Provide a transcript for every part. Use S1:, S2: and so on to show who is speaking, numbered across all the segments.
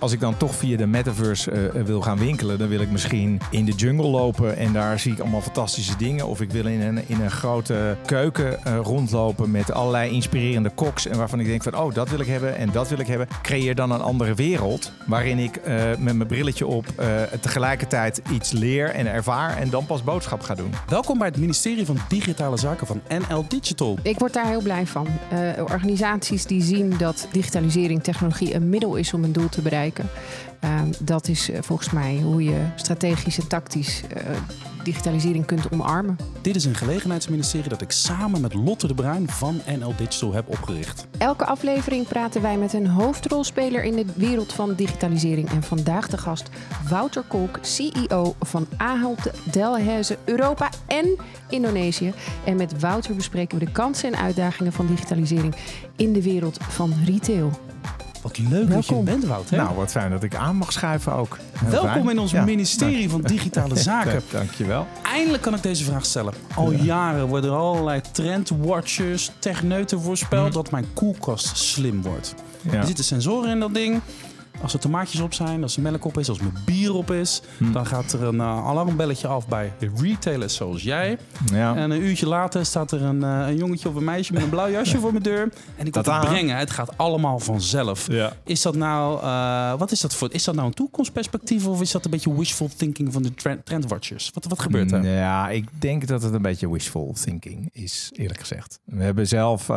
S1: Als ik dan toch via de metaverse eh, wil gaan winkelen, dan wil ik misschien in de jungle lopen en daar zie ik allemaal fantastische dingen. Of ik wil in een, in een grote keuken eh, rondlopen met allerlei inspirerende koks en waarvan ik denk van, oh, dat wil ik hebben en dat wil ik hebben. Creëer dan een andere wereld waarin ik eh, met mijn brilletje op eh, tegelijkertijd iets leer en ervaar en dan pas boodschap ga doen.
S2: Welkom bij het ministerie van Digitale Zaken van NL Digital.
S3: Ik word daar heel blij van. Eh, organisaties die zien dat digitalisering, technologie een middel is om een doel te bereiken. Uh, dat is uh, volgens mij hoe je strategisch en tactisch uh, digitalisering kunt omarmen.
S2: Dit is een gelegenheidsministerie dat ik samen met Lotte de Bruin van NL Digital heb opgericht.
S3: Elke aflevering praten wij met een hoofdrolspeler in de wereld van digitalisering. En vandaag de gast Wouter Kolk, CEO van Ahold Delhaize Europa en Indonesië. En met Wouter bespreken we de kansen en uitdagingen van digitalisering in de wereld van retail.
S2: Wat leuk Welkom. dat je bent, Wout. Hè?
S1: Nou, wat fijn dat ik aan mag schuiven ook.
S2: Heel Welkom fijn. in ons ja. ministerie van Digitale Zaken.
S1: Dankjewel.
S2: Eindelijk kan ik deze vraag stellen. Al ja. jaren worden er allerlei trendwatchers, techneuten voorspeld mm. dat mijn koelkast slim wordt. Ja. Er zitten sensoren in dat ding. Als er tomaatjes op zijn, als er melk op is, als er bier op is, hm. dan gaat er een uh, alarmbelletje af bij de retailers zoals jij. Ja. En een uurtje later staat er een, uh, een jongetje of een meisje met een blauw jasje voor mijn deur. En ik wil het brengen. Het gaat allemaal vanzelf. Ja. Is dat nou, uh, wat is dat voor? Is dat nou een toekomstperspectief of is dat een beetje wishful thinking van de trend, trendwatchers? Wat, wat gebeurt er?
S1: Ja, ik denk dat het een beetje wishful thinking is, eerlijk gezegd. We hebben zelf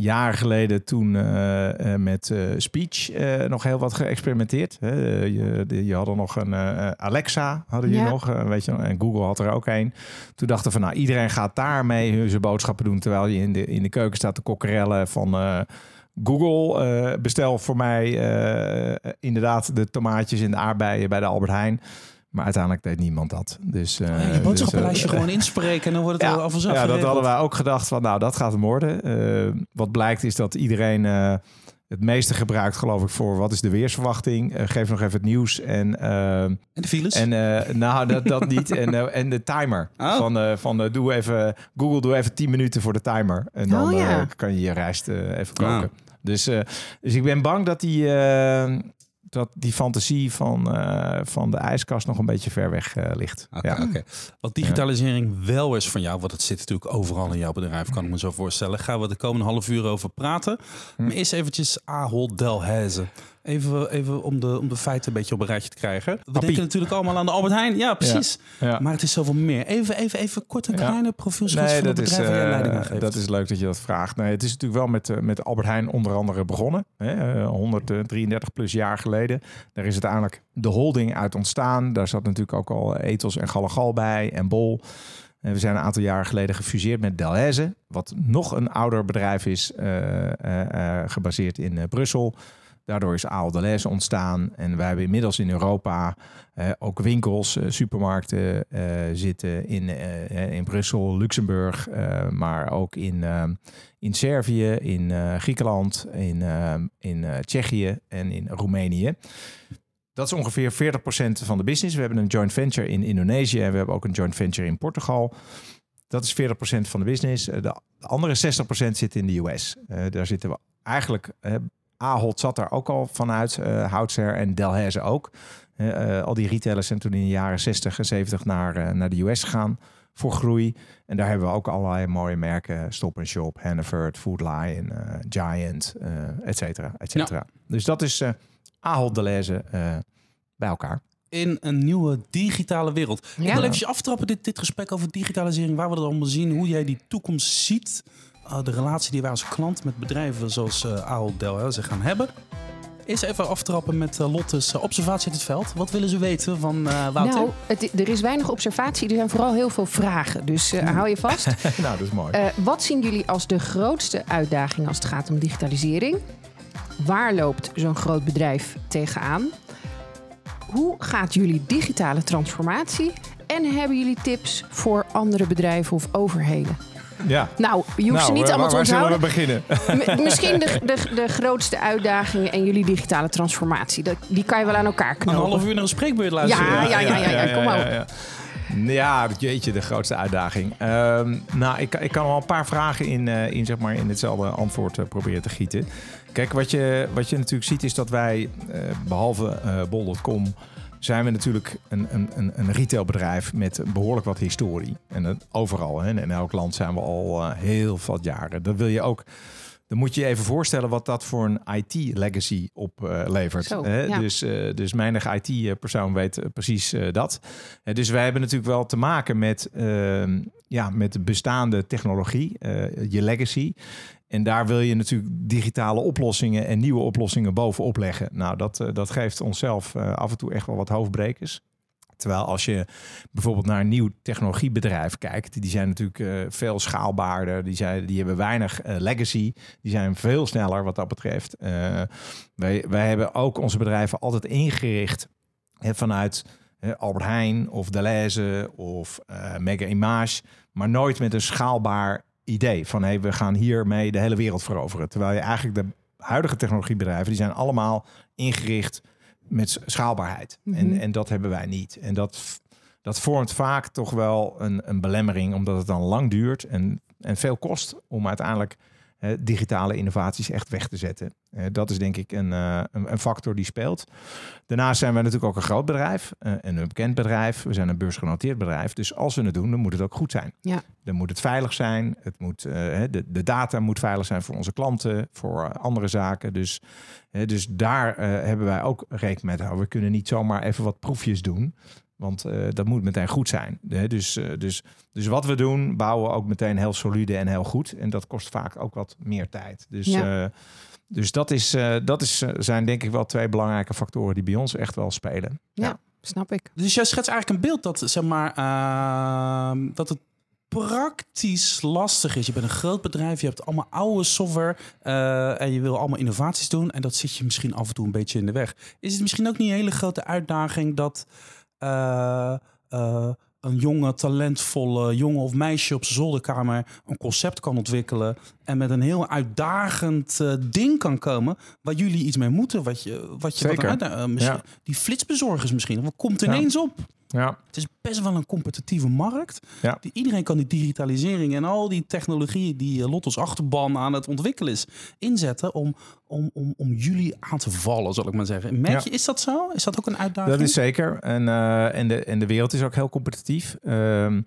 S1: jaar geleden toen uh, met uh, speech nog heel wat geëxperimenteerd. Hè. je, je had er nog een Alexa, hadden je ja. nog, weet je, en Google had er ook een. Toen dachten van, nou, iedereen gaat daarmee zijn boodschappen doen, terwijl je in de, in de keuken staat te kokkerellen van... Google, bestel voor mij inderdaad de tomaatjes en de aardbeien bij de Albert Heijn. Maar uiteindelijk deed niemand dat. Dus, uh,
S2: ja, je boodschappenlijstje dus, uh, gewoon inspreken en dan wordt het ja, al vanzelf
S1: Ja, dat hadden wij ook gedacht van nou, dat gaat hem worden. Uh, wat blijkt is dat iedereen het meeste gebruikt, geloof ik, voor wat is de weersverwachting. geef nog even het nieuws. En,
S2: en de files?
S1: En nou, dat, dat niet. en, en de timer. Oh. Van, van doe even, Google, doe even 10 minuten voor de timer. En dan oh, ja. kan je je rijst even koken. Dus, dus ik ben bang dat die dat die fantasie van, uh, van de ijskast nog een beetje ver weg uh, ligt.
S2: Okay, ja. okay. Wat digitalisering wel is van jou, want het zit natuurlijk overal in jouw bedrijf, kan ik me zo voorstellen. Gaan we de komende half uur over praten. Hm. Maar eerst eventjes Ahold Delhaize. Even, even om, de, om de feiten een beetje op een rijtje te krijgen. We Appie. denken natuurlijk allemaal aan de Albert Heijn. Ja, precies. Ja, ja. Maar het is zoveel meer. Even, even, even kort een kleine profielschets nee, van het bedrijf waar
S1: uh,
S2: leiding aan geeft.
S1: Dat is leuk dat je dat vraagt. Nee, het is natuurlijk wel met, uh, met Albert Heijn onder andere begonnen. Hè, uh, 133 plus jaar geleden. Daar is uiteindelijk de holding uit ontstaan. Daar zat natuurlijk ook al Ethos en Galagal bij en Bol. We zijn een aantal jaren geleden gefuseerd met Delhaize, wat nog een ouder bedrijf is, gebaseerd in Brussel. Daardoor is Aal Deleuze ontstaan. En wij hebben inmiddels in Europa uh, ook winkels, uh, supermarkten uh, zitten in, in Brussel, Luxemburg, maar ook in, in Servië, in Griekenland, in, in Tsjechië en in Roemenië. Dat is ongeveer 40% van de business. We hebben een joint venture in Indonesië en we hebben ook een joint venture in Portugal. Dat is 40% van de business. De andere 60% zit in de US. daar zitten we eigenlijk Ahold zat daar ook al vanuit, uh, Houtser en Delhaize ook. Uh, al die retailers zijn toen in de jaren 60 en 70 naar, uh, naar de US gegaan voor groei. En daar hebben we ook allerlei mooie merken. Stop Shop, Hannaford, Food Lion, Giant, et cetera, et cetera. Ja. Dus dat is Ahold Delhaize bij elkaar
S2: in een nieuwe digitale wereld. Ja. Ik wil even aftrappen, dit, dit gesprek over digitalisering, waar we dat allemaal zien, hoe jij die toekomst ziet. Uh, de relatie die wij als klant met bedrijven zoals uh, Ahold Delhaize gaan hebben. Is even aftrappen met uh, Lotte's observatie uit het veld. Wat willen ze weten van Wouter?
S3: Nou, het, er is weinig observatie. Er zijn vooral heel veel vragen. Dus hou je vast.
S1: nou, dat is mooi.
S3: wat zien jullie als de grootste uitdaging als het gaat om digitalisering? Waar loopt zo'n groot bedrijf tegenaan? Hoe gaat jullie digitale transformatie? En hebben jullie tips voor andere bedrijven of overheden?
S1: Ja.
S3: Nou, je hoeft nou, ze niet allemaal te onthouden.
S1: Waar zullen we
S3: beginnen? Misschien de, de, de grootste uitdagingen en jullie digitale transformatie. Dat, die kan je wel aan elkaar knopen.
S2: Een half uur naar een spreekbeurt luisteren.
S3: Ja, ja, ja, ja, ja, kom maar op.
S1: Ja, jeetje, de grootste uitdaging. Ehm, nou, ik, ik kan wel een paar vragen in, uh, in, zeg maar, in hetzelfde antwoord uh, proberen te gieten. Kijk, wat je, wat je natuurlijk ziet is dat wij, uh, behalve bol.com, zijn we natuurlijk een, een, een retailbedrijf met behoorlijk wat historie. En dat overal, hè, in elk land zijn we al heel wat jaren. Dat wil je ook dan moet je je even voorstellen wat dat voor een IT-legacy oplevert. Uh, dus, uh, dus menig IT-persoon weet eh, precies uh, dat. dus wij hebben natuurlijk wel te maken met, ehm, ja, met bestaande technologie, je legacy. En daar wil je natuurlijk digitale oplossingen en nieuwe oplossingen bovenop leggen. Nou, dat, dat geeft onszelf af en toe echt wel wat hoofdbrekers. Terwijl als je bijvoorbeeld naar een nieuw technologiebedrijf kijkt, die zijn natuurlijk uh, veel schaalbaarder, die, zijn, die hebben weinig legacy, die zijn veel sneller wat dat betreft. Wij, wij hebben ook onze bedrijven altijd ingericht hè, vanuit Albert Heijn of Deleuze of Mega Image, maar nooit met een schaalbaar idee van hey, we gaan hiermee de hele wereld veroveren. Terwijl je eigenlijk de huidige technologiebedrijven, die zijn allemaal ingericht met schaalbaarheid. en, mhm. en dat hebben wij niet. En dat, dat vormt vaak toch wel een, een belemmering, omdat het dan lang duurt en, en veel kost om uiteindelijk digitale innovaties echt weg te zetten. dat is denk ik een, uh, een, factor die speelt. Daarnaast zijn we natuurlijk ook een groot bedrijf en een bekend bedrijf. We zijn een beursgenoteerd bedrijf. Dus als we het doen, dan moet het ook goed zijn.
S3: Ja.
S1: Dan moet het veilig zijn. Het moet, uh, de, de data moet veilig zijn voor onze klanten, voor andere zaken. Dus, dus daar hebben wij ook rekening mee houden. We kunnen niet zomaar even wat proefjes doen. Want uh, dat moet meteen goed zijn. Dus, uh, dus, dus wat we doen, bouwen we ook meteen heel solide en heel goed. En dat kost vaak ook wat meer tijd. Dus, ja. uh, dus dat, is, dat is, zijn denk ik wel twee belangrijke factoren die bij ons echt wel spelen.
S3: Ja, ja. snap ik.
S2: Dus jij schetst eigenlijk een beeld dat, zeg maar, ehm, dat het praktisch lastig is. Je bent een groot bedrijf, je hebt allemaal oude software en je wil allemaal innovaties doen. En dat zit je misschien af en toe een beetje in de weg. Is het misschien ook niet een hele grote uitdaging dat uh, uh, een jonge, talentvolle jongen of meisje op zijn zolderkamer een concept kan ontwikkelen en met een heel uitdagend uh, ding kan komen waar jullie iets mee moeten. Wat je, wat je
S1: Zeker.
S2: Wat uit, ja. Die flitsbezorgers misschien. Wat komt ineens ja. op?
S1: Ja.
S2: Het is best wel een competitieve markt.
S1: Ja.
S2: Die, iedereen kan die digitalisering en al die technologieën die uh, Lotto's achterban aan het ontwikkelen is, inzetten om, om, om, om jullie aan te vallen, zal ik maar zeggen. Merk je, is dat zo? Is dat ook een uitdaging?
S1: Dat is zeker. En, uh, en, de, en de wereld is ook heel competitief. Um,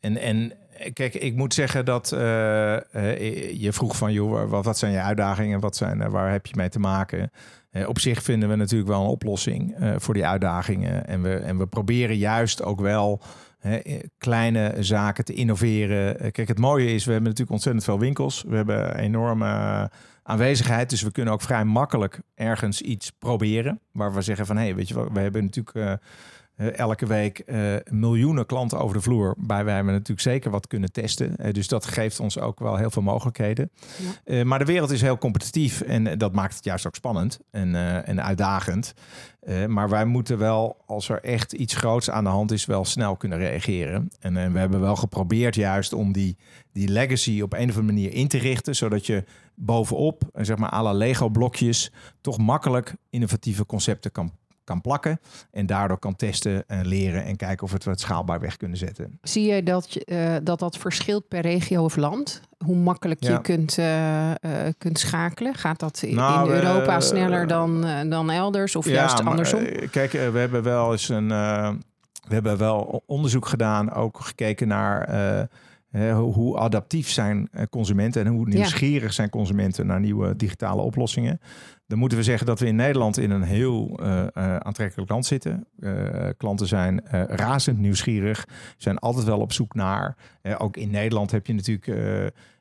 S1: en, en kijk, ik moet zeggen dat uh, je vroeg van, joh, wat, wat zijn je uitdagingen? Wat zijn, waar heb je mee te maken? Uh, op zich vinden we natuurlijk wel een oplossing uh, voor die uitdagingen. En we, en we proberen juist ook wel hè, kleine zaken te innoveren. kijk, het mooie is, we hebben natuurlijk ontzettend veel winkels. We hebben enorme aanwezigheid. Dus we kunnen ook vrij makkelijk ergens iets proberen. Waar we zeggen van, hé, hey, weet je wat, we hebben natuurlijk uh, elke week uh, miljoenen klanten over de vloer. Bij wij we natuurlijk zeker wat kunnen testen. Uh, dus dat geeft ons ook wel heel veel mogelijkheden. Ja. maar de wereld is heel competitief en dat maakt het juist ook spannend en, en uitdagend. maar wij moeten wel, als er echt iets groots aan de hand is, wel snel kunnen reageren. En we hebben wel geprobeerd juist om die, die legacy op een of andere manier in te richten, zodat je bovenop, zeg maar, alle Lego blokjes, toch makkelijk innovatieve concepten kan kan plakken. En daardoor kan testen en leren en kijken of we het wat schaalbaar weg kunnen zetten.
S3: Zie je dat je, uh, dat, dat verschilt per regio of land? Hoe makkelijk ja. je kunt, uh, uh, kunt schakelen? Gaat dat in, nou, in Europa sneller dan, dan elders of ja, juist andersom?
S1: Maar, kijk, we hebben wel eens een. we hebben wel onderzoek gedaan, ook gekeken naar hoe adaptief zijn consumenten en hoe nieuwsgierig zijn consumenten naar nieuwe digitale oplossingen. Dan moeten we zeggen dat we in Nederland in een heel uh, uh, aantrekkelijk land zitten. Uh, klanten zijn razend nieuwsgierig, zijn altijd wel op zoek naar. ook in Nederland heb je natuurlijk.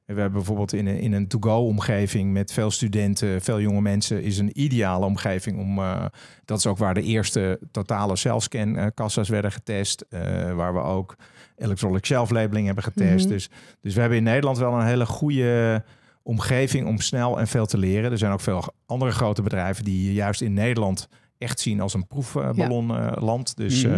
S1: We hebben bijvoorbeeld in een, in een to-go-omgeving met veel studenten, veel jonge mensen, is een ideale omgeving om. dat is ook waar de eerste totale selfscan-kassa's werden getest, waar we ook electronic shelf labeling hebben getest. Mm -hmm. dus, dus we hebben in Nederland wel een hele goede omgeving om snel en veel te leren. Er zijn ook veel andere grote bedrijven die juist in Nederland echt zien als een proefballonland. Ja. Dus mm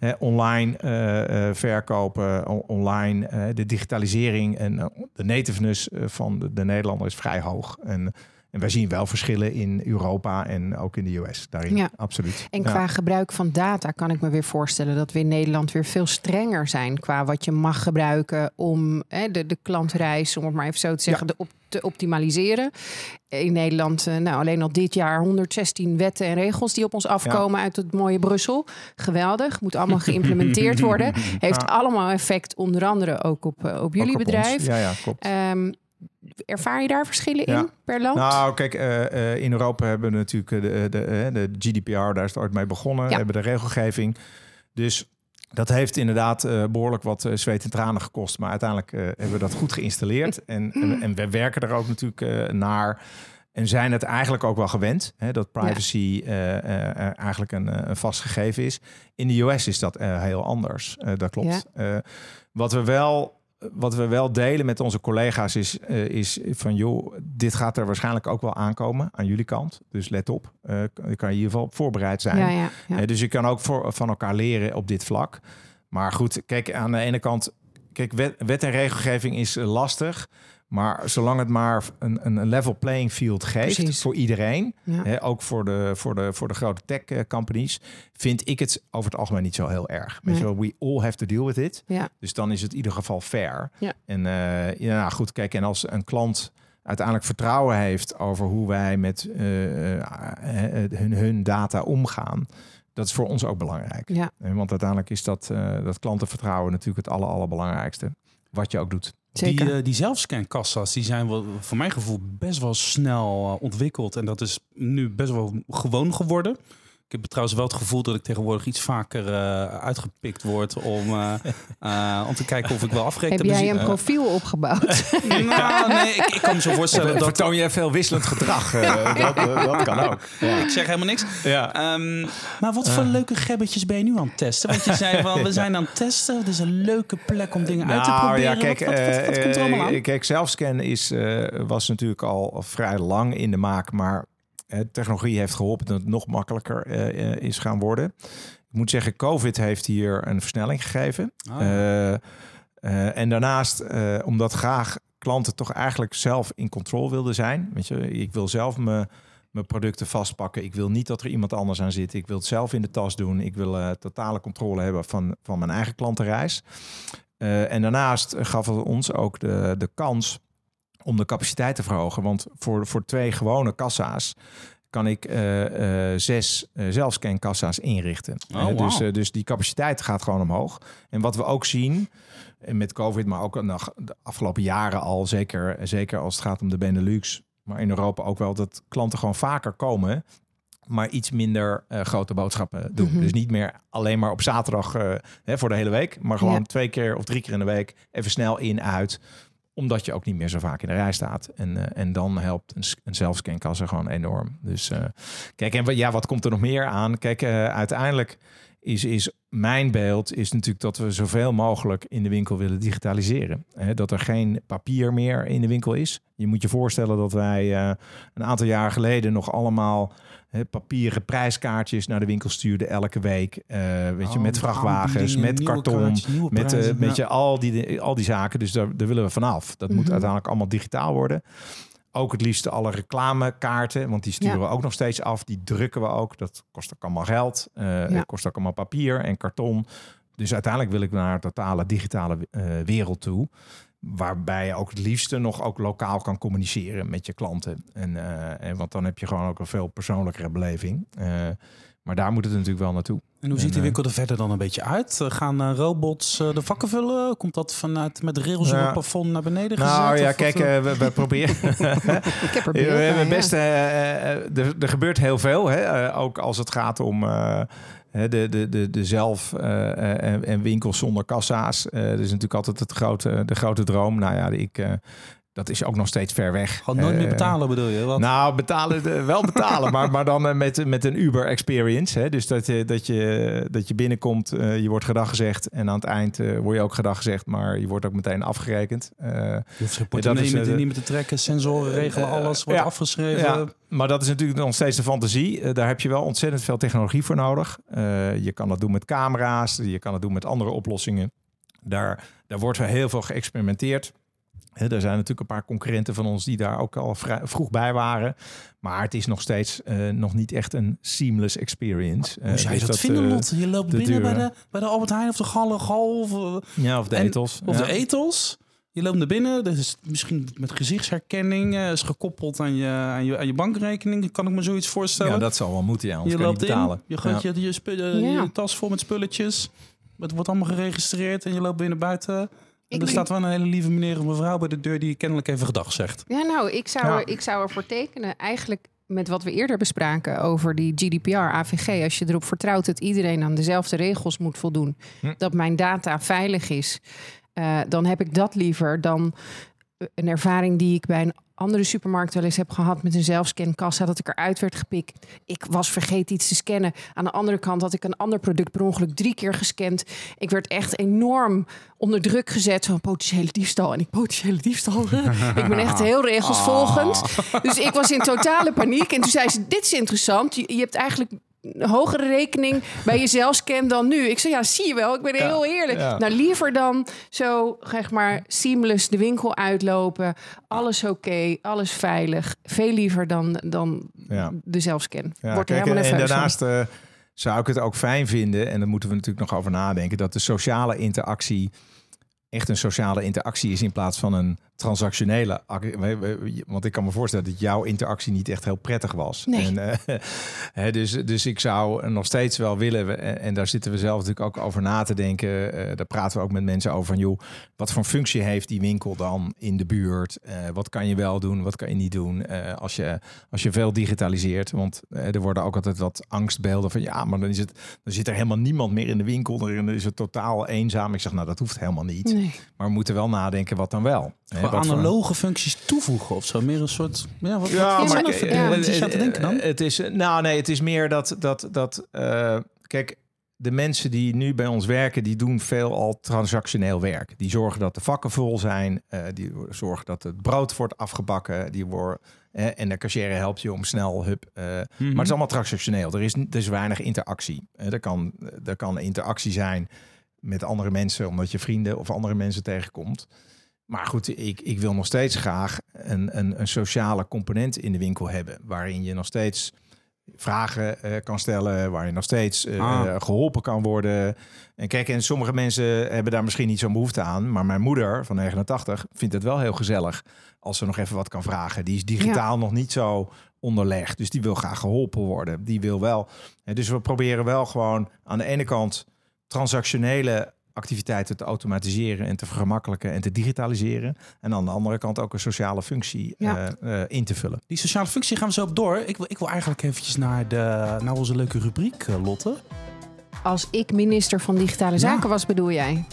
S1: -hmm. online uh, verkopen, online de digitalisering en de nativeness van de, de Nederlander is vrij hoog. En, en wij zien wel verschillen in Europa en ook in de US daarin.
S3: Ja.
S1: Absoluut.
S3: En
S1: Ja.
S3: qua gebruik van data kan ik me weer voorstellen dat we in Nederland weer veel strenger zijn qua wat je mag gebruiken om hè, de, de klantreis, om het maar even zo te zeggen, de op, te optimaliseren. In Nederland, eh, nou alleen al dit jaar 116 wetten en regels die op ons afkomen uit het mooie Brussel. Geweldig, moet allemaal geïmplementeerd worden. Heeft
S1: Ja.
S3: allemaal effect, onder andere ook op, eh, op jullie
S1: Ook op ons.
S3: bedrijf.
S1: Ja, ja, klopt.
S3: Ehm, ervaar je daar verschillen
S1: Ja.
S3: in per land?
S1: Nou, kijk, eh, eh, in Europa hebben we natuurlijk eh, de, de, de GDPR, daar is het ooit mee begonnen.
S3: Ja.
S1: We hebben de regelgeving. Dus dat heeft inderdaad eh, behoorlijk wat zweet en tranen gekost. Maar uiteindelijk hebben we dat goed geïnstalleerd. En, en, en we werken er ook natuurlijk naar. En zijn het eigenlijk ook wel gewend hè, dat privacy eigenlijk een, een vast gegeven is. In de US is dat heel anders. Dat klopt. Wat we wel wat we wel delen met onze collega's is, eh, is van joh, dit gaat er waarschijnlijk ook wel aankomen aan jullie kant. Dus let op, eh, je kan je in ieder geval voorbereid zijn.
S3: ja, ja, ja.
S1: Eh, dus je kan ook voor, van elkaar leren op dit vlak. Maar goed, kijk, aan de ene kant, kijk, wet, wet en regelgeving is lastig. Maar zolang het maar een, een level playing field geeft
S3: Precies.
S1: voor iedereen,
S3: Ja.
S1: hè, ook voor de, voor, de, voor de grote tech eh, companies, vind ik het over het algemeen niet zo heel erg. Weet
S3: Nee.
S1: je wel, we all have to deal with it.
S3: Ja.
S1: Dus dan is het in ieder geval fair.
S3: Ja.
S1: En eh, ja, nou goed, kijk, en als een klant uiteindelijk vertrouwen heeft over hoe wij met eh, hun, hun data omgaan, dat is voor ons ook belangrijk.
S3: Ja.
S1: Want uiteindelijk is dat, dat klantenvertrouwen natuurlijk het aller, allerbelangrijkste. Wat je ook doet.
S3: Zeker.
S2: Die, eh, die zelfscankassa's die zijn wel, voor mijn gevoel best wel snel eh, ontwikkeld. En dat is nu best wel gewoon geworden. Ik heb trouwens wel het gevoel dat ik tegenwoordig iets vaker eh, uitgepikt word om, eh, eh, om te kijken of ik wel afgereken
S3: Heb
S2: heb.
S3: jij
S2: Dus,
S3: een profiel opgebouwd?
S2: nou, nee, ik, ik kan me zo voorstellen dat...
S1: Vertoon je veel wisselend gedrag? eh, dat, dat kan ook.
S2: Ik zeg helemaal niks.
S1: Ja.
S2: Ehm, maar wat voor leuke gebbetjes ben je nu aan het testen? Want je zei van, we zijn aan het testen. Het is een leuke plek om dingen uit te
S1: Nou,
S2: proberen.
S1: Ja, kijk,
S2: wat, wat, wat, wat komt er allemaal aan?
S1: kijk, zelfscan is, eh, was natuurlijk al vrij lang in de maak, maar technologie heeft geholpen dat het nog makkelijker eh, eh, is gaan worden. Ik moet zeggen, COVID heeft hier een versnelling gegeven. Eh, eh, en daarnaast, eh, omdat graag klanten toch eigenlijk zelf in controle wilden zijn. Weet je, ik wil zelf mijn, mijn producten vastpakken. Ik wil niet dat er iemand anders aan zit. Ik wil het zelf in de tas doen. Ik wil eh, totale controle hebben van, van mijn eigen klantenreis. Eh, en daarnaast gaf het ons ook de, de kans om de capaciteit te verhogen. Want voor, voor twee gewone kassa's kan ik eh, eh, zes eh, zelfscankassa's inrichten.
S2: Oh,
S1: dus, eh, dus die capaciteit gaat gewoon omhoog. En wat we ook zien, en met COVID, maar ook nog de afgelopen jaren al, zeker, zeker als het gaat om de Benelux, maar in Europa ook wel, dat klanten gewoon vaker komen, maar iets minder eh, grote boodschappen doen.
S3: Mhm.
S1: Dus niet meer alleen maar op zaterdag eh, hè, voor de hele week, maar gewoon
S3: Ja.
S1: twee keer of drie keer in de week even snel in, uit omdat je ook niet meer zo vaak in de rij staat. En, eh, en dan helpt een, een zelfscankassa gewoon enorm. Dus eh, kijk, en ja, wat komt er nog meer aan? Kijk, eh, uiteindelijk is, is mijn beeld is natuurlijk dat we zoveel mogelijk in de winkel willen digitaliseren. Dat er geen papier meer in de winkel is. Je moet je voorstellen dat wij een aantal jaar geleden nog allemaal papieren prijskaartjes naar de winkel stuurden elke week. Eh, weet je,
S2: Oh,
S1: met vrachtwagens, met karton, met, eh,
S2: prijzen,
S1: met je, al, die, al die zaken. Dus daar, daar willen we vanaf. Dat moet
S3: Mhm.
S1: uiteindelijk allemaal digitaal worden. Ook het liefste alle reclamekaarten, want die sturen
S3: Ja.
S1: we ook nog steeds af. Die drukken we ook. Dat kost ook allemaal geld. eh,
S3: Ja.
S1: Kost ook allemaal papier en karton. Dus uiteindelijk wil ik naar een totale digitale eh, wereld toe. Waarbij je ook het liefste nog ook lokaal kan communiceren met je klanten. En, eh, en want dan heb je gewoon ook een veel persoonlijkere beleving. Maar daar moet het natuurlijk wel naartoe.
S2: En hoe ziet die
S1: eh,
S2: winkel er verder dan een beetje uit? Eh, Gaan eh, robots de vakken vullen? Komt dat vanuit met rails op het plafond naar beneden gezet?
S1: Nou ja, kijk, we, we proberen.
S3: Ik heb er
S1: we hebben best, er, gebeurt heel veel, hè? ook als het gaat om de, de, de, de zelf en, winkels zonder kassa's. Dat is natuurlijk altijd het grote, de grote droom. Nou ja, ik, dat is ook nog steeds ver weg.
S2: Gewoon nooit meer
S1: Eh,
S2: betalen bedoel je? Wat?
S1: nou, betalen, eh, wel betalen, maar, maar dan eh, met, met een Uber experience. Hè? Dus dat je, dat, je, dat je binnenkomt, je wordt gedag gezegd en aan het eind word je ook gedag gezegd, maar je wordt ook meteen afgerekend. Eh,
S2: je hoeft geen
S1: dat
S2: portemonnee met, niet meer te trekken. Sensoren regelen alles, wordt
S1: ja.
S2: afgeschreven.
S1: Ja, maar dat is natuurlijk nog steeds de fantasie. Daar heb je wel ontzettend veel technologie voor nodig. Je kan dat doen met camera's, je kan het doen met andere oplossingen. Daar, daar wordt heel veel geëxperimenteerd. Er zijn natuurlijk een paar concurrenten van ons die daar ook al vrij, vroeg bij waren. Maar het is nog steeds uh, nog niet echt een seamless experience.
S2: Hoe zou je dus dat, vinden, uh, Lot? Je loopt binnen bij de, bij de Albert Heijn of de Galle Gal of,
S1: ja, of de Ethos.
S2: Of
S1: ja.
S2: de Ethos. Je loopt naar binnen, dat is misschien met gezichtsherkenning, uh, is gekoppeld aan je, aan, je, aan je bankrekening. Kan ik me zoiets voorstellen?
S1: Ja, dat zal wel moeten, ja.
S2: Je
S1: loopt
S2: je
S1: betalen.
S2: In, je ja. je, je, spullen, ja. je tas vol met spulletjes. Het wordt allemaal geregistreerd en je loopt binnen buiten. Ik er staat wel een hele lieve meneer of mevrouw bij de deur die kennelijk even gedag zegt.
S3: Ja, nou, ik zou, ja. ik zou ervoor tekenen. Eigenlijk met wat we eerder bespraken over die GDPR, AVG. Als je erop vertrouwt dat iedereen aan dezelfde regels moet voldoen. Hm. Dat mijn data veilig is. Uh, dan heb ik dat liever dan een ervaring die ik bij een andere supermarkt wel eens heb gehad met een zelfscankassa, dat ik eruit werd gepikt. Ik was vergeten iets te scannen. Aan de andere kant had ik een ander product per ongeluk drie keer gescand. Ik werd echt enorm onder druk gezet van potentiële diefstal. En ik potentiële diefstal. ik ben echt heel regelsvolgend. Dus ik was in totale paniek. En toen zei ze, dit is interessant. Je, je hebt eigenlijk hogere rekening bij jezelf scan dan nu. Ik zei, ja, zie je wel, ik ben ja, heel eerlijk. Ja. Nou, liever dan zo, zeg maar, seamless de winkel uitlopen. Alles oké, okay, alles veilig. Veel liever dan, dan ja. de zelfscan.
S1: Ja,
S3: Wordt
S1: kijk,
S3: helemaal
S1: en, en daarnaast uh, zou ik het ook fijn vinden... en daar moeten we natuurlijk nog over nadenken... dat de sociale interactie echt een sociale interactie is in plaats van een transactionele. Want ik kan me voorstellen dat jouw interactie niet echt heel prettig was.
S3: Nee.
S1: En, uh, dus, dus ik zou nog steeds wel willen, en, daar zitten we zelf natuurlijk ook over na te denken. Uh, daar praten we ook met mensen over van, joh, wat voor functie heeft die winkel dan in de buurt? Uh, wat kan je wel doen, wat kan je niet doen als, je, als je veel digitaliseert? Want er worden ook altijd wat angstbeelden van, ja, maar dan, is het, dan zit er helemaal niemand meer in de winkel. Dan is het totaal eenzaam. Ik zeg, nou, dat hoeft helemaal niet.
S3: Nee.
S1: Maar we moeten wel nadenken wat dan wel.
S2: Analoge functies toevoegen of zo. Meer een soort. Ja, wat,
S1: ja,
S2: wat,
S1: maar
S2: wat, ja, wat is aan te denken dan?
S1: Het is, nou nee, het is meer dat. dat, dat uh, kijk, de mensen die nu bij ons werken, die doen veel al transactioneel werk. Die zorgen dat de vakken vol zijn. Uh, die zorgen dat het brood wordt afgebakken. Die worden, uh, en de cashier helpt je om snel hup. Uh, mm -hmm. Maar het is allemaal transactioneel. Er is, er is weinig interactie. er, kan, er kan interactie zijn met andere mensen, omdat je vrienden of andere mensen tegenkomt. Maar goed, ik, ik wil nog steeds graag een, een, een sociale component in de winkel hebben. Waarin je nog steeds vragen uh, kan stellen, waar je nog steeds uh, ah. geholpen kan worden. En kijk, en sommige mensen hebben daar misschien niet zo'n behoefte aan. Maar mijn moeder van 89 vindt het wel heel gezellig als ze nog even wat kan vragen. Die is digitaal ja. nog niet zo onderlegd. Dus die wil graag geholpen worden. Die wil wel. Dus we proberen wel gewoon aan de ene kant transactionele activiteiten te automatiseren en te vergemakkelijken en te digitaliseren. En aan de andere kant ook een sociale functie ja. uh, uh, in te vullen.
S2: Die sociale functie gaan we zo op door. Ik wil, ik wil eigenlijk eventjes naar, de, naar onze leuke rubriek, uh, Lotte.
S3: Als ik minister van Digitale Zaken ja. was, bedoel jij?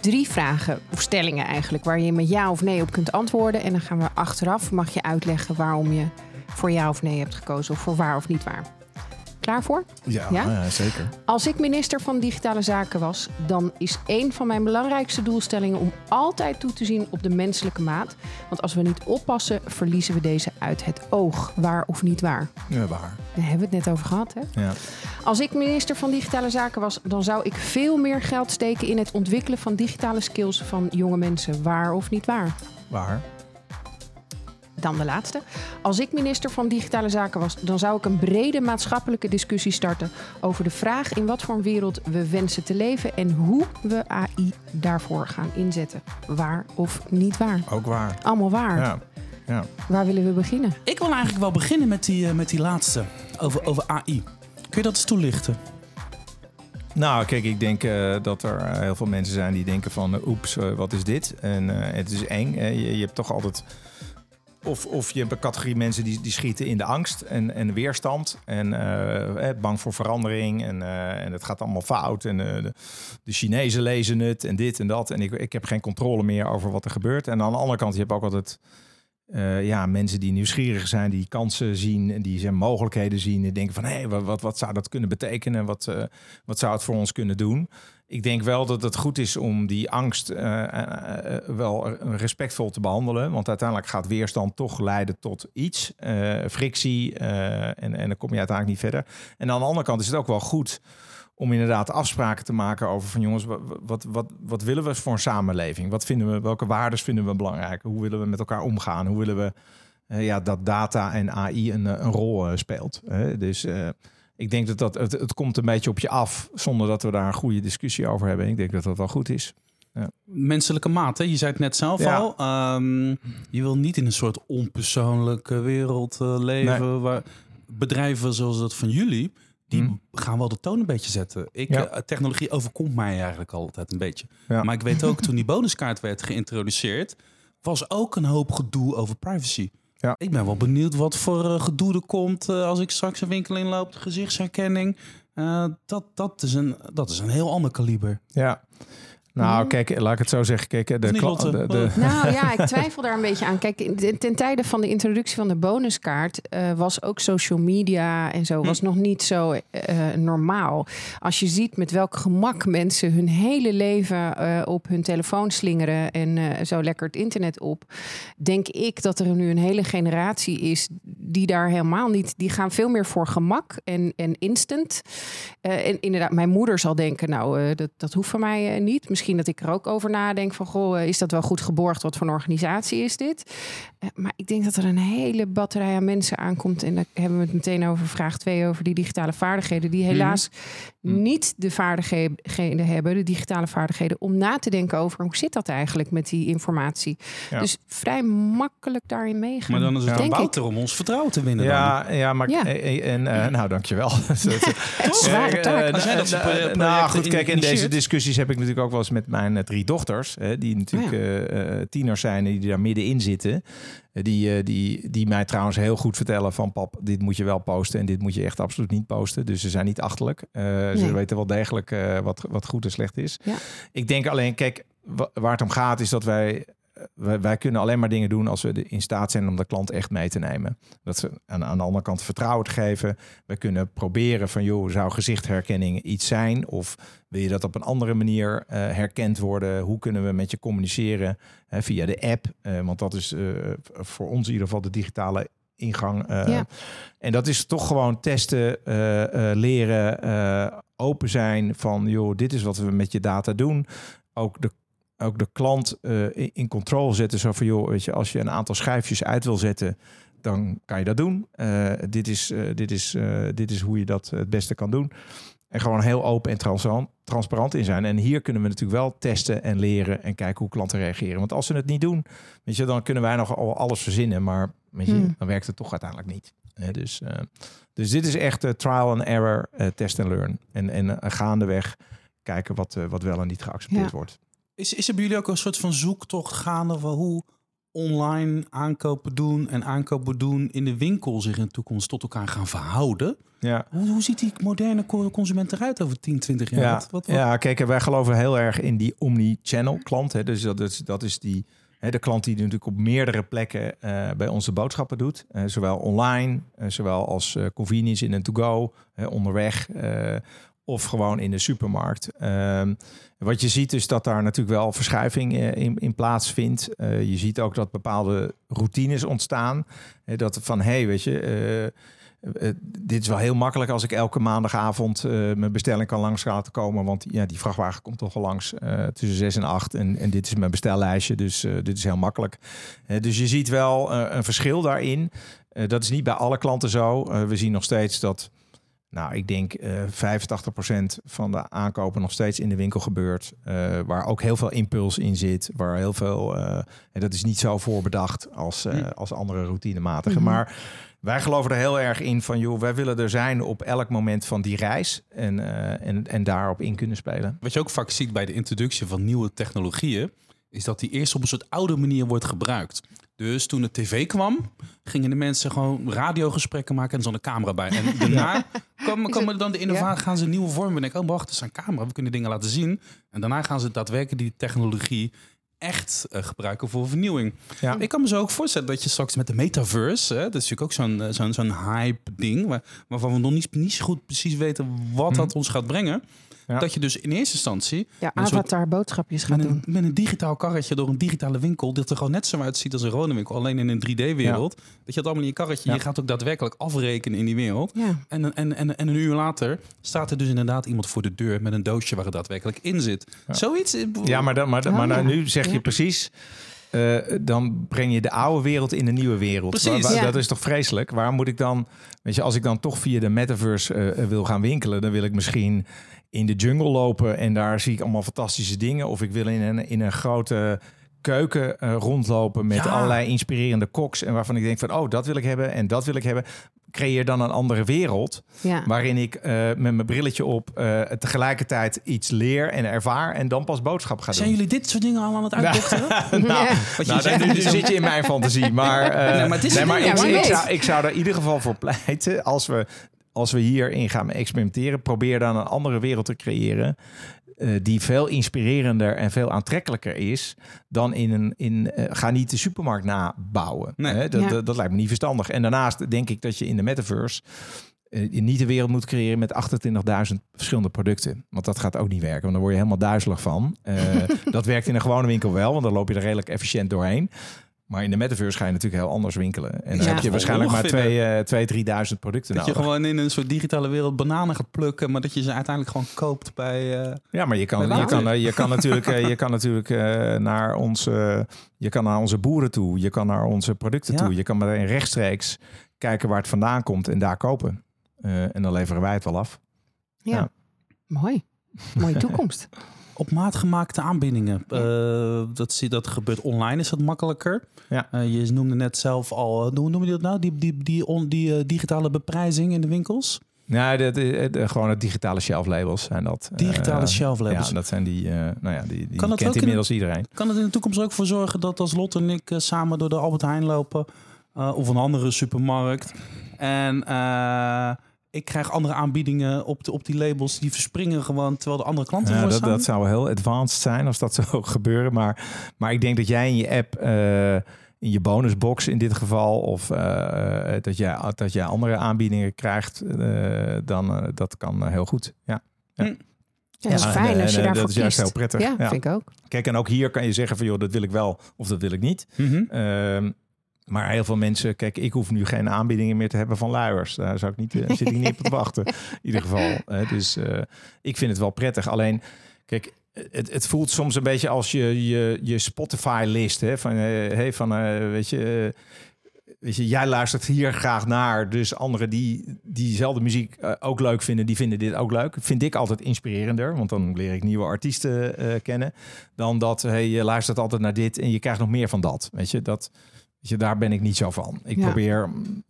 S3: Drie vragen, of stellingen eigenlijk, waar je met ja of nee op kunt antwoorden. En dan gaan we achteraf, mag je uitleggen waarom je voor ja of nee hebt gekozen. Of voor waar of niet waar. Klaar voor?
S1: Ja, ja? ja, zeker.
S3: Als ik minister van Digitale Zaken was, dan is een van mijn belangrijkste doelstellingen om altijd toe te zien op de menselijke maat. Want als we niet oppassen, verliezen we deze uit het oog. Waar of niet waar?
S1: Ja, waar.
S3: Daar hebben we het net over gehad, hè?
S1: Ja.
S3: Als ik minister van Digitale Zaken was, dan zou ik veel meer geld steken in het ontwikkelen van digitale skills van jonge mensen. Waar of niet waar?
S1: Waar.
S3: Dan de laatste. Als ik minister van Digitale Zaken was, dan zou ik een brede maatschappelijke discussie starten over de vraag in wat voor een wereld we wensen te leven en hoe we AI daarvoor gaan inzetten. Waar of niet waar?
S1: Ook waar.
S3: Allemaal waar.
S1: Ja. Ja.
S3: Waar willen we beginnen?
S2: Ik wil eigenlijk wel beginnen met die, uh, met die laatste, over, over AI. Kun je dat eens toelichten?
S1: Nou, kijk, ik denk uh, dat er uh, heel veel mensen zijn die denken van... Uh, oeps, wat is dit? En het is eng. Je, je, hebt toch altijd... Of, of je hebt een categorie mensen die, die schieten in de angst en, en weerstand. En bang voor verandering. En, en het gaat allemaal fout. En de, de Chinezen lezen het en dit en dat. En ik, ik heb geen controle meer over wat er gebeurt. En aan de andere kant, je hebt ook altijd... Uh, ja, mensen die nieuwsgierig zijn, die kansen zien en die zijn mogelijkheden zien. En denken van hé, hey, wat, wat, zou dat kunnen betekenen? Wat, uh, wat zou het voor ons kunnen doen? Ik denk wel dat het goed is om die angst uh, wel respectvol te behandelen. Want uiteindelijk gaat weerstand toch leiden tot iets. frictie. en, en dan kom je uiteindelijk niet verder. En aan de andere kant is het ook wel goed om inderdaad afspraken te maken over van jongens, wat, wat, wat, wat willen we voor een samenleving? Wat vinden we, welke waarden vinden we belangrijk? Hoe willen we met elkaar omgaan? Hoe willen we uh, ja, dat data en AI een, een rol uh, speelt? dus ik denk dat, dat het, het komt een beetje op je af zonder dat we daar een goede discussie over hebben. Ik denk dat dat wel goed is.
S2: Ja. Menselijke maat, hè? je zei het net zelf al. Um, je wil niet in een soort onpersoonlijke wereld leven. Nee. Waar bedrijven zoals dat van jullie, die hmm. gaan wel de toon een beetje zetten. Ik, ja. uh, technologie overkomt mij eigenlijk altijd een beetje. Ja. Maar ik weet ook, toen die bonuskaart werd geïntroduceerd, was ook een hoop gedoe over privacy. Ja. Ik ben wel benieuwd wat voor uh, gedoe er komt als ik straks een winkel inloop, de gezichtsherkenning. dat, dat, is een, dat is een heel ander kaliber.
S1: Ja. Nou, kijk, laat ik het zo zeggen. Kijk, de, de,
S3: de, Nou ja, ik twijfel daar een beetje aan. Kijk, ten tijde van de introductie van de bonuskaart uh, was ook social media en zo was hm. nog niet zo uh, normaal. Als je ziet met welk gemak mensen hun hele leven uh, op hun telefoon slingeren en zo lekker het internet op, denk ik dat er nu een hele generatie is die daar helemaal niet. Die gaan veel meer voor gemak en, en instant. en inderdaad, mijn moeder zal denken, nou, dat, dat hoeft van mij niet. Misschien misschien dat ik er ook over nadenk van, goh, is dat wel goed geborgd? Wat voor een organisatie is dit? Uh, maar ik denk dat er een hele batterij aan mensen aankomt. En daar hebben we het meteen over vraag 2, over die digitale vaardigheden. Die helaas mm. niet de vaardigheden hebben, de digitale vaardigheden, om na te denken over hoe zit dat eigenlijk met die informatie. Ja. Dus vrij makkelijk daarin meegaan.
S2: Maar dan is het ja. een om ons vertrouwen te winnen.
S1: Ja,
S2: dan.
S1: ja maar ja. en, uh, nou, dankjewel.
S3: Zware taak.
S1: Uh, nou goed, kijk, in deze discussies heb ik natuurlijk ook wel eens met mijn eh, drie dochters, hè, die natuurlijk uh, tieners zijn en die daar middenin zitten. Die, die, die mij trouwens heel goed vertellen van pap, dit moet je wel posten en dit moet je echt absoluut niet posten. Dus ze zijn niet achterlijk. Nee. Ze weten wel degelijk wat, wat goed en slecht is. Ja. Ik denk alleen, kijk, waar het om gaat is dat wij wij, wij, kunnen alleen maar dingen doen als we in staat zijn om de klant echt mee te nemen. Dat ze aan, aan de andere kant vertrouwen te geven. We kunnen proberen van, joh, zou gezichtherkenning iets zijn? Of wil je dat op een andere manier uh, herkend worden? Hoe kunnen we met je communiceren hè, via de app? Uh, want dat is uh, voor ons in ieder geval de digitale ingang. Ja. En dat is toch gewoon testen, leren, open zijn van, joh, dit is wat we met je data doen. Ook de ook de klant uh, in controle zetten. Zo van, joh, weet je, als je een aantal schijfjes uit wil zetten, dan kan je dat doen. Uh, dit, is, uh, dit, is, dit is hoe je dat het beste kan doen. En gewoon heel open en transparant, transparant in zijn. En hier kunnen we natuurlijk wel testen en leren en kijken hoe klanten reageren. Want als ze het niet doen, weet je, dan kunnen wij nog al alles verzinnen. Maar weet je, hmm. dan werkt het toch uiteindelijk niet. dus, dus dit is echt trial and error, test and learn. En, en gaandeweg kijken wat, wat wel en niet geaccepteerd ja. wordt.
S2: Is, is er bij jullie ook een soort van zoektocht gaande van hoe online aankopen doen en aankopen doen in de winkel zich in de toekomst tot elkaar gaan verhouden? Ja. Hoe, hoe ziet die moderne consument eruit over 10, 20 jaar?
S1: Ja, wat, wat, ja kijk, wij geloven heel erg in die omni-channel klant. Hè. Dus dat is, dat is die, hè, de klant die natuurlijk op meerdere plekken uh, bij onze boodschappen doet. Uh, zowel online, uh, zowel als convenience in een to-go, onderweg of gewoon in de supermarkt. Um, wat je ziet is dat daar natuurlijk wel verschuiving uh, in, in plaatsvindt. Uh, je ziet ook dat bepaalde routines ontstaan. Dat van, hé, hey, weet je, dit is wel heel makkelijk als ik elke maandagavond mijn bestelling kan langs laten komen. Want ja, die vrachtwagen komt toch al langs tussen 6 en 8. En, en dit is mijn bestellijstje, dus dit is heel makkelijk. dus je ziet wel een verschil daarin. dat is niet bij alle klanten zo. we zien nog steeds dat nou, ik denk uh, eh, 85% van de aankopen nog steeds in de winkel gebeurt. Uh, waar ook heel veel impuls in zit. Waar heel veel. Uh, en dat is niet zo voorbedacht als, als andere routinematige. Mm Maar wij geloven er heel erg in van, joh, wij willen er zijn op elk moment van die reis. En, en, en daarop in kunnen spelen.
S2: Wat je ook vaak ziet bij de introductie van nieuwe technologieën. Is dat die eerst op een soort oude manier wordt gebruikt. Dus toen de tv kwam, gingen de mensen gewoon radiogesprekken maken en er zat een camera bij. En daarna komen, komen dan de innovatie, gaan ze nieuwe vormen denken. Oh, wacht, er is een camera, we kunnen dingen laten zien. En daarna gaan ze daadwerkelijk die technologie echt uh, gebruiken voor vernieuwing. Ja. Ik kan me zo ook voorstellen dat je straks met de metaverse, hè, dat is natuurlijk ook zo'n eh, zo'n zo'n hype ding, waar, waarvan we nog niet, niet goed precies weten wat dat mhm. ons gaat brengen.
S1: Ja.
S2: Dat je dus in eerste instantie
S3: Ja,
S2: soort-
S3: avatar boodschapjes gaat
S2: met
S3: doen.
S2: een, met een digitaal karretje door een digitale winkel, dat er gewoon net zo uitziet als een gewone winkel, alleen in een 3D-wereld. Dat je het allemaal in je karretje,
S1: Ja.
S2: je gaat ook daadwerkelijk afrekenen in die wereld.
S3: Ja.
S2: En, en, en, en een uur later staat er dus inderdaad iemand voor de deur met een doosje waar het daadwerkelijk in zit. Zoiets. eh,
S1: Ja, maar, dan, maar, dan- maar nou, nu zeg je
S3: Ja.
S1: precies... eh, dan breng je de oude wereld in de nieuwe wereld.
S2: Precies.
S3: Ja.
S1: Dat is toch vreselijk? Waarom moet ik dan... Weet je, als ik dan toch via de metaverse eh, wil gaan winkelen... dan wil ik misschien in de jungle lopen... en daar zie ik allemaal fantastische dingen. Of ik wil in een, in een grote keuken eh, rondlopen... met
S2: Ja.
S1: allerlei inspirerende koks... en waarvan ik denk van... oh, dat wil ik hebben en dat wil ik hebben. Creëer dan een andere wereld...
S3: Ja.
S1: waarin ik eh, met mijn brilletje op... eh, tegelijkertijd iets leer en ervaar... en dan pas boodschap ga doen.
S2: Zijn jullie dit soort dingen al aan het uitdokteren?
S1: nou,
S2: Wat je
S1: nou,
S2: zegt,
S1: nu zit je in mijn fantasie. Maar,
S2: Nee,
S1: nee, ik, zou, ik zou er in ieder geval voor pleiten. Als we, als we hierin gaan experimenteren, probeer dan een andere wereld te creëren. eh, die veel inspirerender en veel aantrekkelijker is dan in een. In, eh, ga niet de supermarkt nabouwen.
S2: Nee.
S1: Hè? Dat,
S3: Ja.
S1: dat, dat lijkt me niet verstandig. En daarnaast denk ik dat je in de metaverse. eh, niet de wereld moet creëren met 28.000 verschillende producten. Want dat gaat ook niet werken. Want dan word je helemaal duizelig van. Eh, dat werkt in een gewone winkel wel. Want dan loop je er redelijk efficiënt doorheen. Maar in de metaverse ga je natuurlijk heel anders winkelen. En dan
S3: Ja.
S1: heb je waarschijnlijk maar
S2: Vinden.
S1: 2, 2 3.000 producten
S2: Dat je
S1: nodig.
S2: gewoon in een soort digitale wereld bananen gaat plukken, maar dat je ze uiteindelijk gewoon koopt bij. eh,
S1: Ja, maar je kan, je kan, eh, je kan natuurlijk, eh, je kan natuurlijk eh, naar, onze, je kan naar onze boeren toe. Je kan naar onze producten
S2: Ja.
S1: toe. Je kan meteen rechtstreeks kijken waar het vandaan komt en daar kopen. Eh, en dan leveren wij het wel af.
S3: Ja.
S1: Ja.
S3: Mooi. Mooie toekomst.
S2: op maat gemaakte aanbiedingen. Eh, dat, zie, dat gebeurt online, is dat makkelijker.
S1: Ja.
S2: Eh, je noemde net zelf al, eh, hoe noem je dat nou? Die, die, die, on- die digitale beprijzing in de winkels?
S1: Ja, de, de, de- gewoon het digitale shelf labels zijn dat.
S2: Digitale shelf labels.
S1: Ja, dat zijn die, nou ja, die, die
S2: Kan dat
S1: kent
S2: in-
S1: inmiddels iedereen.
S2: Kan het in de toekomst ook voor zorgen dat als Lot en ik samen door de Albert Heijn lopen of een andere supermarkt en ik krijg andere aanbiedingen op, de, op die labels die verspringen gewoon terwijl de andere klanten
S1: Ja,
S2: voor
S1: dat,
S2: staan?
S1: dat zou heel advanced zijn als dat zou gebeuren. Maar, maar ik denk dat jij in je app, eh, in je bonusbox in dit geval, of eh, dat, jij, dat jij andere aanbiedingen krijgt, eh, dan eh, dat kan eh, heel goed. Ja,
S3: Ja, dat is
S1: Ja,
S3: fijn
S1: en,
S3: als je
S1: eh,
S3: daarvoor
S1: Dat is juist
S3: kiest.
S1: heel prettig.
S3: Ja,
S1: Ja.
S3: vind ik ook.
S1: Kijk, en ook hier kan je zeggen van joh, dat wil ik wel of dat wil ik niet.
S2: Mhm.
S1: Ehm, maar heel veel mensen, kijk, ik hoef nu geen aanbiedingen meer te hebben van luiers. Daar zou ik niet, eh, zit ik niet op te wachten. In ieder geval. dus eh, ik vind het wel prettig. Alleen, kijk, het, het voelt soms een beetje als je je, je Spotify-list. Hè, van, eh, hey, van weet je. Weet je, jij luistert hier graag naar. Dus anderen die diezelfde muziek ook leuk vinden, die vinden dit ook leuk. Vind ik altijd inspirerender, want dan leer ik nieuwe artiesten kennen. Dan dat hey, je luistert altijd naar dit en je krijgt nog meer van dat. Weet je, dat, je daar ben ik niet zo van. Ik
S3: Ja.
S1: probeer, mm,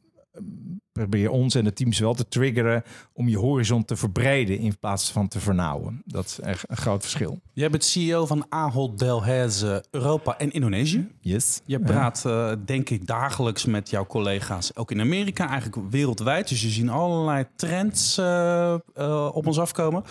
S1: probeer ons en de teams wel te triggeren om je horizon te verbreden in plaats van te vernauwen. Dat is echt een groot verschil.
S2: Jij bent CEO van Ahold Delhaize Europa en Indonesië.
S1: Yes.
S2: Je praat, eh, denk ik, dagelijks met jouw collega's, ook in Amerika, eigenlijk wereldwijd. Dus je ziet allerlei trends eh, eh, op ons afkomen.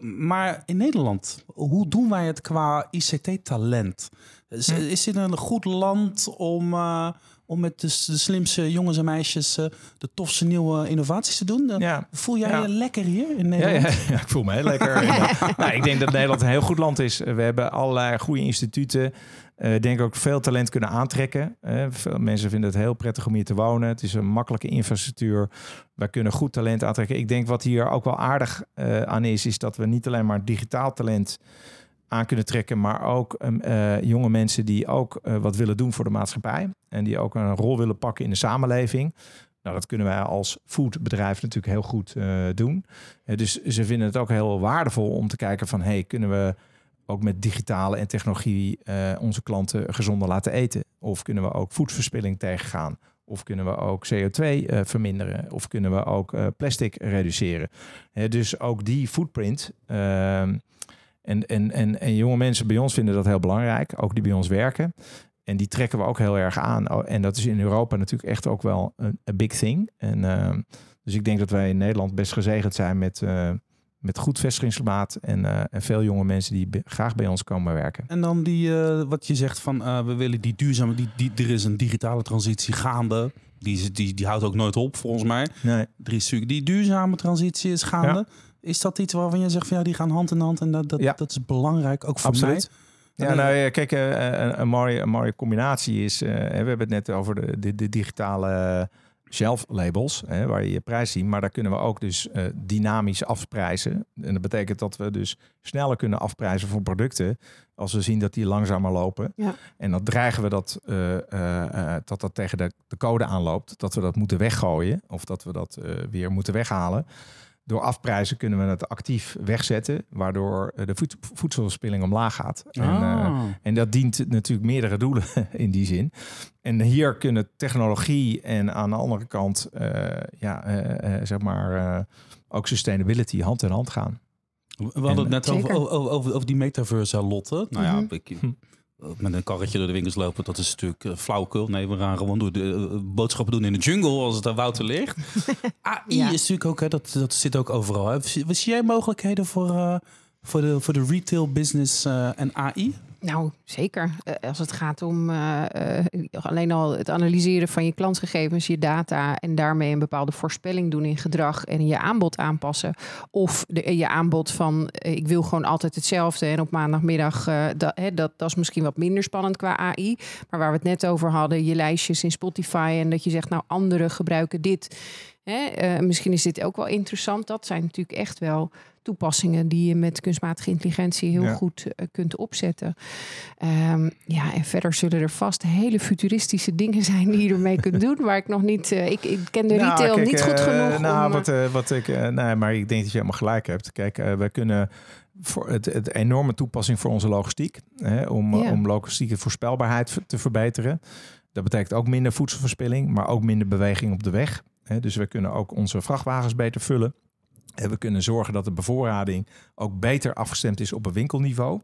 S2: Maar in Nederland, hoe doen wij het qua ICT-talent? Is,
S1: Hm.
S2: is dit een goed land om, eh, om met de, slimste jongens en meisjes eh, de tofste nieuwe innovaties te doen?
S1: Ja.
S2: Voel jij
S1: Ja.
S2: je lekker hier in Nederland?
S1: ja, ja, ik voel me heel lekker. Nou, ik denk dat Nederland een heel goed land is. We hebben allerlei goede instituten. Eh, Ik denk ook veel talent kunnen aantrekken. Veel mensen vinden het heel prettig om hier te wonen. Het is een makkelijke infrastructuur. Wij kunnen goed talent aantrekken. Ik denk wat hier ook wel aardig aan is, is dat we niet alleen maar digitaal talent aan kunnen trekken, maar ook ehm, eh, jonge mensen die ook eh, wat willen doen voor de maatschappij en die ook een rol willen pakken in de samenleving. Nou, dat kunnen wij als foodbedrijf natuurlijk heel goed eh, doen. Dus ze vinden het ook heel waardevol om te kijken van, hey, kunnen we ook met digitale en technologie onze klanten gezonder laten eten? Of kunnen we ook voedselverspilling tegengaan? Of kunnen we ook CO2 eh, verminderen? Of kunnen we ook plastic reduceren? Dus ook die footprint. ehm, en, en, en, en jonge mensen bij ons vinden dat heel belangrijk, ook die bij ons werken. En die trekken we ook heel erg aan. Oh, En dat is in Europa natuurlijk echt ook wel een big thing. En, ehm, dus ik denk dat wij in Nederland best gezegend zijn met, eh, met goed vestigingsklimaat en, eh, en veel jonge mensen die graag bij ons komen werken.
S2: En dan die, eh, wat je zegt van we willen die duurzame, die, die, er is een digitale transitie gaande. Die, die, die houdt ook nooit op volgens mij.
S1: Nee.
S2: Er is natuurlijk- die duurzame transitie is gaande. Is dat iets waarvan je zegt van ja, die gaan hand in hand en dat, dat,
S1: Ja.
S2: dat is belangrijk, ook voor
S1: Absoluut.
S2: mij.
S1: Ja, nou ja, kijk, eh, een, een, mooie, een mooie combinatie is, eh, we hebben het net over de, de, de digitale shelf labels, hè, waar je je prijs ziet, maar daar kunnen we ook dus eh, dynamisch afprijzen. En dat betekent dat we dus sneller kunnen afprijzen voor producten als we zien dat die langzamer lopen.
S3: Ja.
S1: En dan dreigen we dat, eh, eh, eh, dat dat tegen de, de code aanloopt, dat we dat moeten weggooien of dat we dat eh, weer moeten weghalen. Door afprijzen kunnen we het actief wegzetten, waardoor eh, de voed- voedselverspilling omlaag gaat. En, eh,
S2: Ah.
S1: en dat dient natuurlijk meerdere doelen in die zin. En hier kunnen technologie en aan de andere kant, eh, ja, zeg maar, eh, ook sustainability hand in hand gaan.
S2: We hadden het net over, over, over, over die metaverse, Lotte. Nou ja,
S3: Mhm.
S2: ik, met een karretje door de winkels lopen, dat is natuurlijk uh, flauwekul. Nee, we gaan gewoon door de uh, boodschappen doen in de jungle als het aan Wouter ligt. AI
S3: Ja.
S2: is natuurlijk ook, hè, dat, dat zit ook overal. Hè. Zie zie jij mogelijkheden voor, uh, voor, de, voor de retail business en AI?
S3: Nou, zeker. Uh, als het gaat om uh, uh, alleen al het analyseren van je klantgegevens, je data en daarmee een bepaalde voorspelling doen in gedrag en je aanbod aanpassen. Of de, je aanbod van ik wil gewoon altijd hetzelfde en op maandagmiddag, dat, dat is misschien wat minder spannend qua AI. Maar waar we het net over hadden, je lijstjes in Spotify en dat je zegt nou anderen gebruiken dit. Hè, misschien is dit ook wel interessant. Dat zijn natuurlijk echt wel toepassingen die je met kunstmatige intelligentie heel
S1: Ja.
S3: goed uh, kunt opzetten. Um, ja, en verder zullen er vast hele futuristische dingen zijn die je ermee kunt doen, waar ik nog niet. Uh, ik, ik, ken de retail
S1: nou, kijk,
S3: niet goed genoeg.
S1: Nou,
S3: om,
S1: wat, wat ik. nee, maar ik denk dat je helemaal gelijk hebt. Kijk, we kunnen voor het, het, enorme toepassing voor onze logistiek, hè, om,
S3: Ja.
S1: om logistieke voorspelbaarheid te verbeteren. Dat betekent ook minder voedselverspilling, maar ook minder beweging op de weg. Hè, dus we kunnen ook onze vrachtwagens beter vullen. En we kunnen zorgen dat de bevoorrading ook beter afgestemd is op een winkelniveau.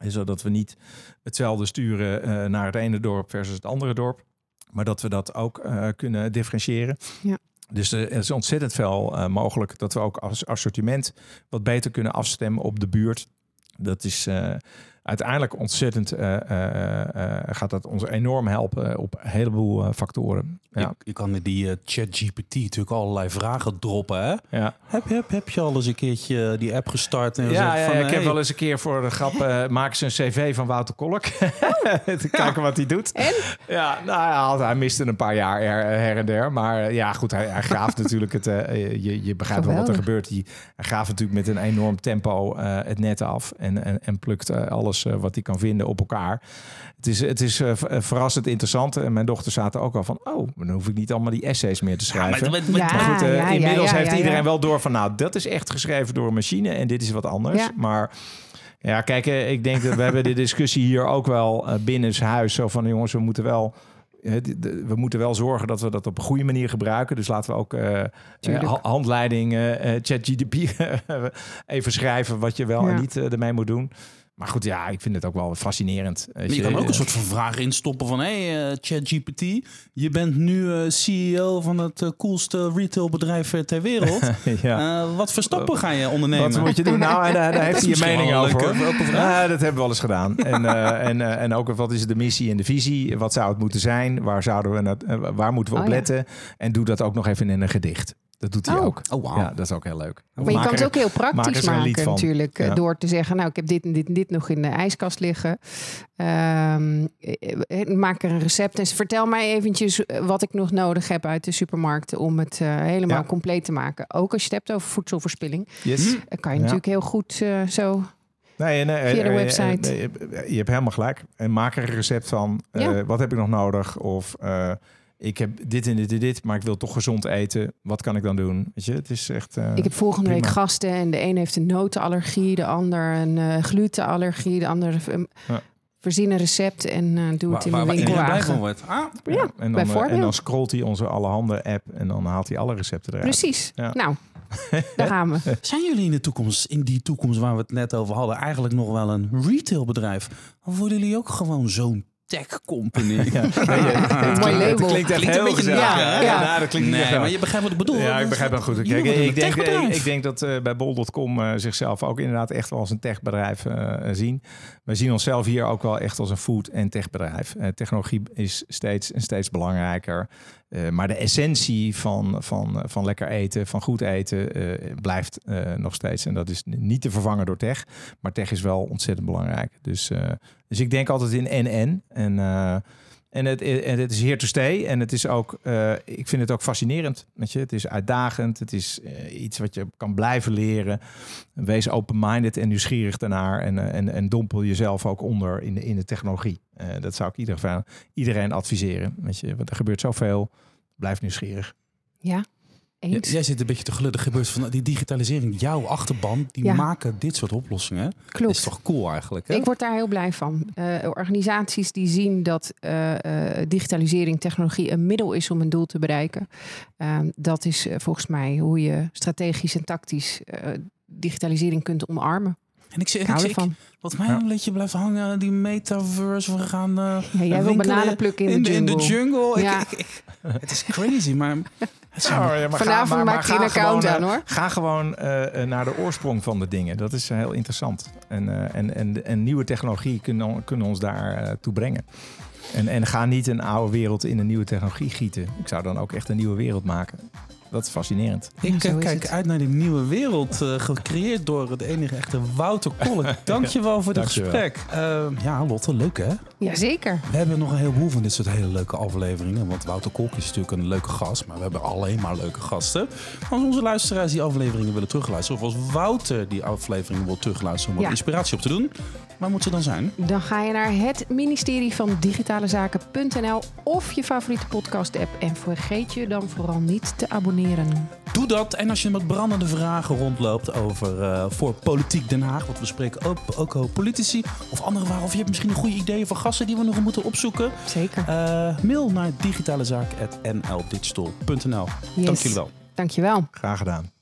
S1: Zodat we niet hetzelfde sturen uh, naar het ene dorp versus het andere dorp. Maar dat we dat ook uh, kunnen differentiëren.
S3: Ja.
S1: Dus er is ontzettend veel uh, mogelijk dat we ook als assortiment wat beter kunnen afstemmen op de buurt. Dat is uh, uiteindelijk ontzettend, uh, gaat dat ons enorm helpen op een heleboel factoren. Ja.
S2: Je, je, kan met die ChatGPT natuurlijk allerlei vragen droppen. Hè?
S1: Ja.
S2: Heb, heb, heb je al eens een keertje die app gestart? En
S1: ja,
S2: van,
S1: ik
S2: hey,
S1: heb wel eens een keer voor de grap uh, maken ze een cv van Wouter Kolk. Te kijken wat hij doet.
S3: En?
S1: Ja, nou, hij miste een paar jaar her, her en der. Maar ja, goed, hij, hij graaft natuurlijk het. Uh, je, je begrijpt wel wat er gebeurt. Hij, hij graaft natuurlijk met een enorm tempo uh, het net af. En, en, en plukt uh, alles uh, wat hij kan vinden op elkaar. Het is, het is uh, verrassend interessant. En mijn dochter zaten ook al van... oh, dan hoef ik niet allemaal die essays meer te schrijven.
S2: Ja,
S1: maar,
S2: maar, maar,
S3: Ja,
S1: goed,
S3: ja,
S1: inmiddels heeft iedereen wel door van... nou, dat is echt geschreven door een machine en dit is wat anders.
S3: Ja.
S1: Maar... Ja, kijk, eh, ik denk dat we hebben de discussie hier ook wel uh, binnen huis. Zo van, jongens, we moeten wel... We moeten wel zorgen dat we dat op een goede manier gebruiken. Dus laten we ook uh, uh, handleiding, uh, ChatGDP even schrijven wat je wel
S3: Ja.
S1: en niet uh, ermee moet doen. Maar goed, ja, ik vind het ook wel fascinerend.
S2: Maar je kan ook een soort van vraag instoppen van... hé, hey, uh, ChatGPT, je bent nu uh, CEO van het uh, coolste retailbedrijf ter wereld.
S1: ja.
S2: Uh, wat voor stappen ga je ondernemen?
S1: Wat moet je doen? Nou, en, uh, daar heeft hij je mening over. Dat hebben we wel eens gedaan. En, uh, en, uh, en ook wat is de missie en de visie? Wat zou het moeten zijn? Waar, zouden we het, uh, waar moeten we op
S3: Oh, ja.
S1: letten? En doe dat ook nog even in een gedicht. Dat doet hij
S3: Oh.
S1: ook.
S2: Oh, wow.
S1: Ja, dat is ook heel leuk.
S3: Maar je kan het ook heel praktisch maken
S1: van.
S3: natuurlijk. eh,
S1: Ja.
S3: Door te zeggen, nou ik heb dit en dit en dit nog in de ijskast liggen. Ehm, eh, maak er een recept en vertel mij eventjes eh, wat ik nog nodig heb uit de supermarkt om het eh, helemaal
S1: Ja.
S3: compleet te maken. Ook als je het hebt over voedselverspilling,
S1: Yes.
S3: eh, kan je
S1: Ja.
S3: natuurlijk heel goed eh, zo.
S1: Nee, nee,
S3: Via de
S1: eh, eh,
S3: website.
S1: eh, eh, je hebt helemaal gelijk. En maak er een recept van. eh. Wat heb ik nog nodig? Of eh, ik heb dit en dit en dit, maar ik wil toch gezond eten. Wat kan ik dan doen? Weet je, het is echt. eh,
S3: Ik heb volgende week gasten en de een heeft een notenallergie, de ander een eh, glutenallergie, de ander een
S1: Ja.
S3: voorzien een recept en eh, doe het in
S2: waar,
S3: mijn
S2: waar
S3: winkelwagen.
S2: Ah,
S3: Ja,
S1: en, dan, en dan scrolt hij onze Allerhande app en dan haalt hij alle recepten eruit.
S3: Precies.
S1: Ja.
S3: Nou, daar gaan we.
S2: zijn jullie in de toekomst, in die toekomst waar we het net over hadden, eigenlijk nog wel een retailbedrijf? Of worden jullie ook gewoon zo'n tech company?
S1: Ja. Nee, het
S3: Mooi
S1: klinkt-
S3: label.
S1: Het klinkt echt
S2: Klinkt een beetje
S1: gezellig.
S3: ja,
S1: Ja,
S3: ja.
S1: dat klinkt
S2: Nee,
S1: wel.
S2: maar je begrijpt wat ik bedoel.
S1: Ja, ik begrijp hem goed. Kijk,
S2: een
S1: ik, denk,
S2: techbedrijf.
S1: ik denk dat eh, bij bol.com eh, zichzelf ook inderdaad echt wel als een techbedrijf eh, zien. Wij zien onszelf hier ook wel echt als een food- en techbedrijf. Eh, technologie is steeds en steeds belangrijker. Uh, maar de essentie van, van, van lekker eten, van goed eten, uh, blijft uh, nog steeds. En dat is niet te vervangen door tech. Maar tech is wel ontzettend belangrijk. Dus, dus ik denk altijd in en-en. En, en, het, en het is here to stay. En het is ook, ik vind het ook fascinerend. Weet je? Het is uitdagend. Het is iets wat je kan blijven leren. Wees open-minded en nieuwsgierig daarnaar. En, en, en dompel jezelf ook onder in de, in de technologie. dat zou ik ieder iedereen adviseren. Weet je? Want er gebeurt zoveel. Blijf nieuwsgierig.
S3: Ja, eens.
S2: jij zit een beetje te geludden. gebeurt van die digitalisering. Jouw achterban, die maken dit soort oplossingen.
S3: Klopt. Dat
S2: is toch cool eigenlijk? Hè?
S3: Ik word daar heel blij van. Uh, organisaties die zien dat uh, uh, digitalisering, technologie een middel is om een doel te bereiken. dat is volgens mij hoe je strategisch en tactisch digitalisering kunt omarmen.
S2: En ik, zeg, ik, ik, wat mij een beetje blijft hangen, die metaverse. We gaan uh,
S3: ja, jij wil bananen plukken in,
S2: de
S3: jungle.
S2: In de jungle. Ja. het is crazy, maar...
S3: Ja, maar Vanavond maar, maak je een account aan, hoor.
S1: Ga gewoon uh, naar de oorsprong van de dingen. Dat is heel interessant. En, uh, en, en, en nieuwe technologie kunnen, kunnen ons daar uh, toe brengen. En, en ga niet een oude wereld in een nieuwe technologie gieten. Ik zou dan ook echt een nieuwe wereld maken. Dat is fascinerend.
S2: Ik ja, kijk uit naar die nieuwe wereld, uh, gecreëerd door de enige echte Wouter Kolk. Dankjewel voor dit gesprek. Uh, ja, Lotte, leuk hè?
S3: Jazeker.
S2: We hebben nog een heleboel van dit soort hele leuke afleveringen. Want Wouter Kolk is natuurlijk een leuke gast, maar we hebben alleen maar leuke gasten. Als onze luisteraars die afleveringen willen terugluisteren, of als Wouter die afleveringen wil terugluisteren om wat inspiratie op te doen, waar moet ze dan zijn?
S3: Dan ga je naar het ministerie van Digitale Zaken.nl of je favoriete podcast app. En vergeet je dan vooral niet te abonneren
S2: Doe dat. En als je met brandende vragen rondloopt over uh, voor Politiek Den Haag, want we spreken ook, ook over politici of andere vragen, of je hebt misschien een goede ideeën voor gasten die we nog moeten opzoeken.
S3: Zeker.
S2: Uh, mail naar digitalezaak.nldigital.nl. Yes. Dank jullie wel.
S3: Dank je wel.
S1: Graag gedaan.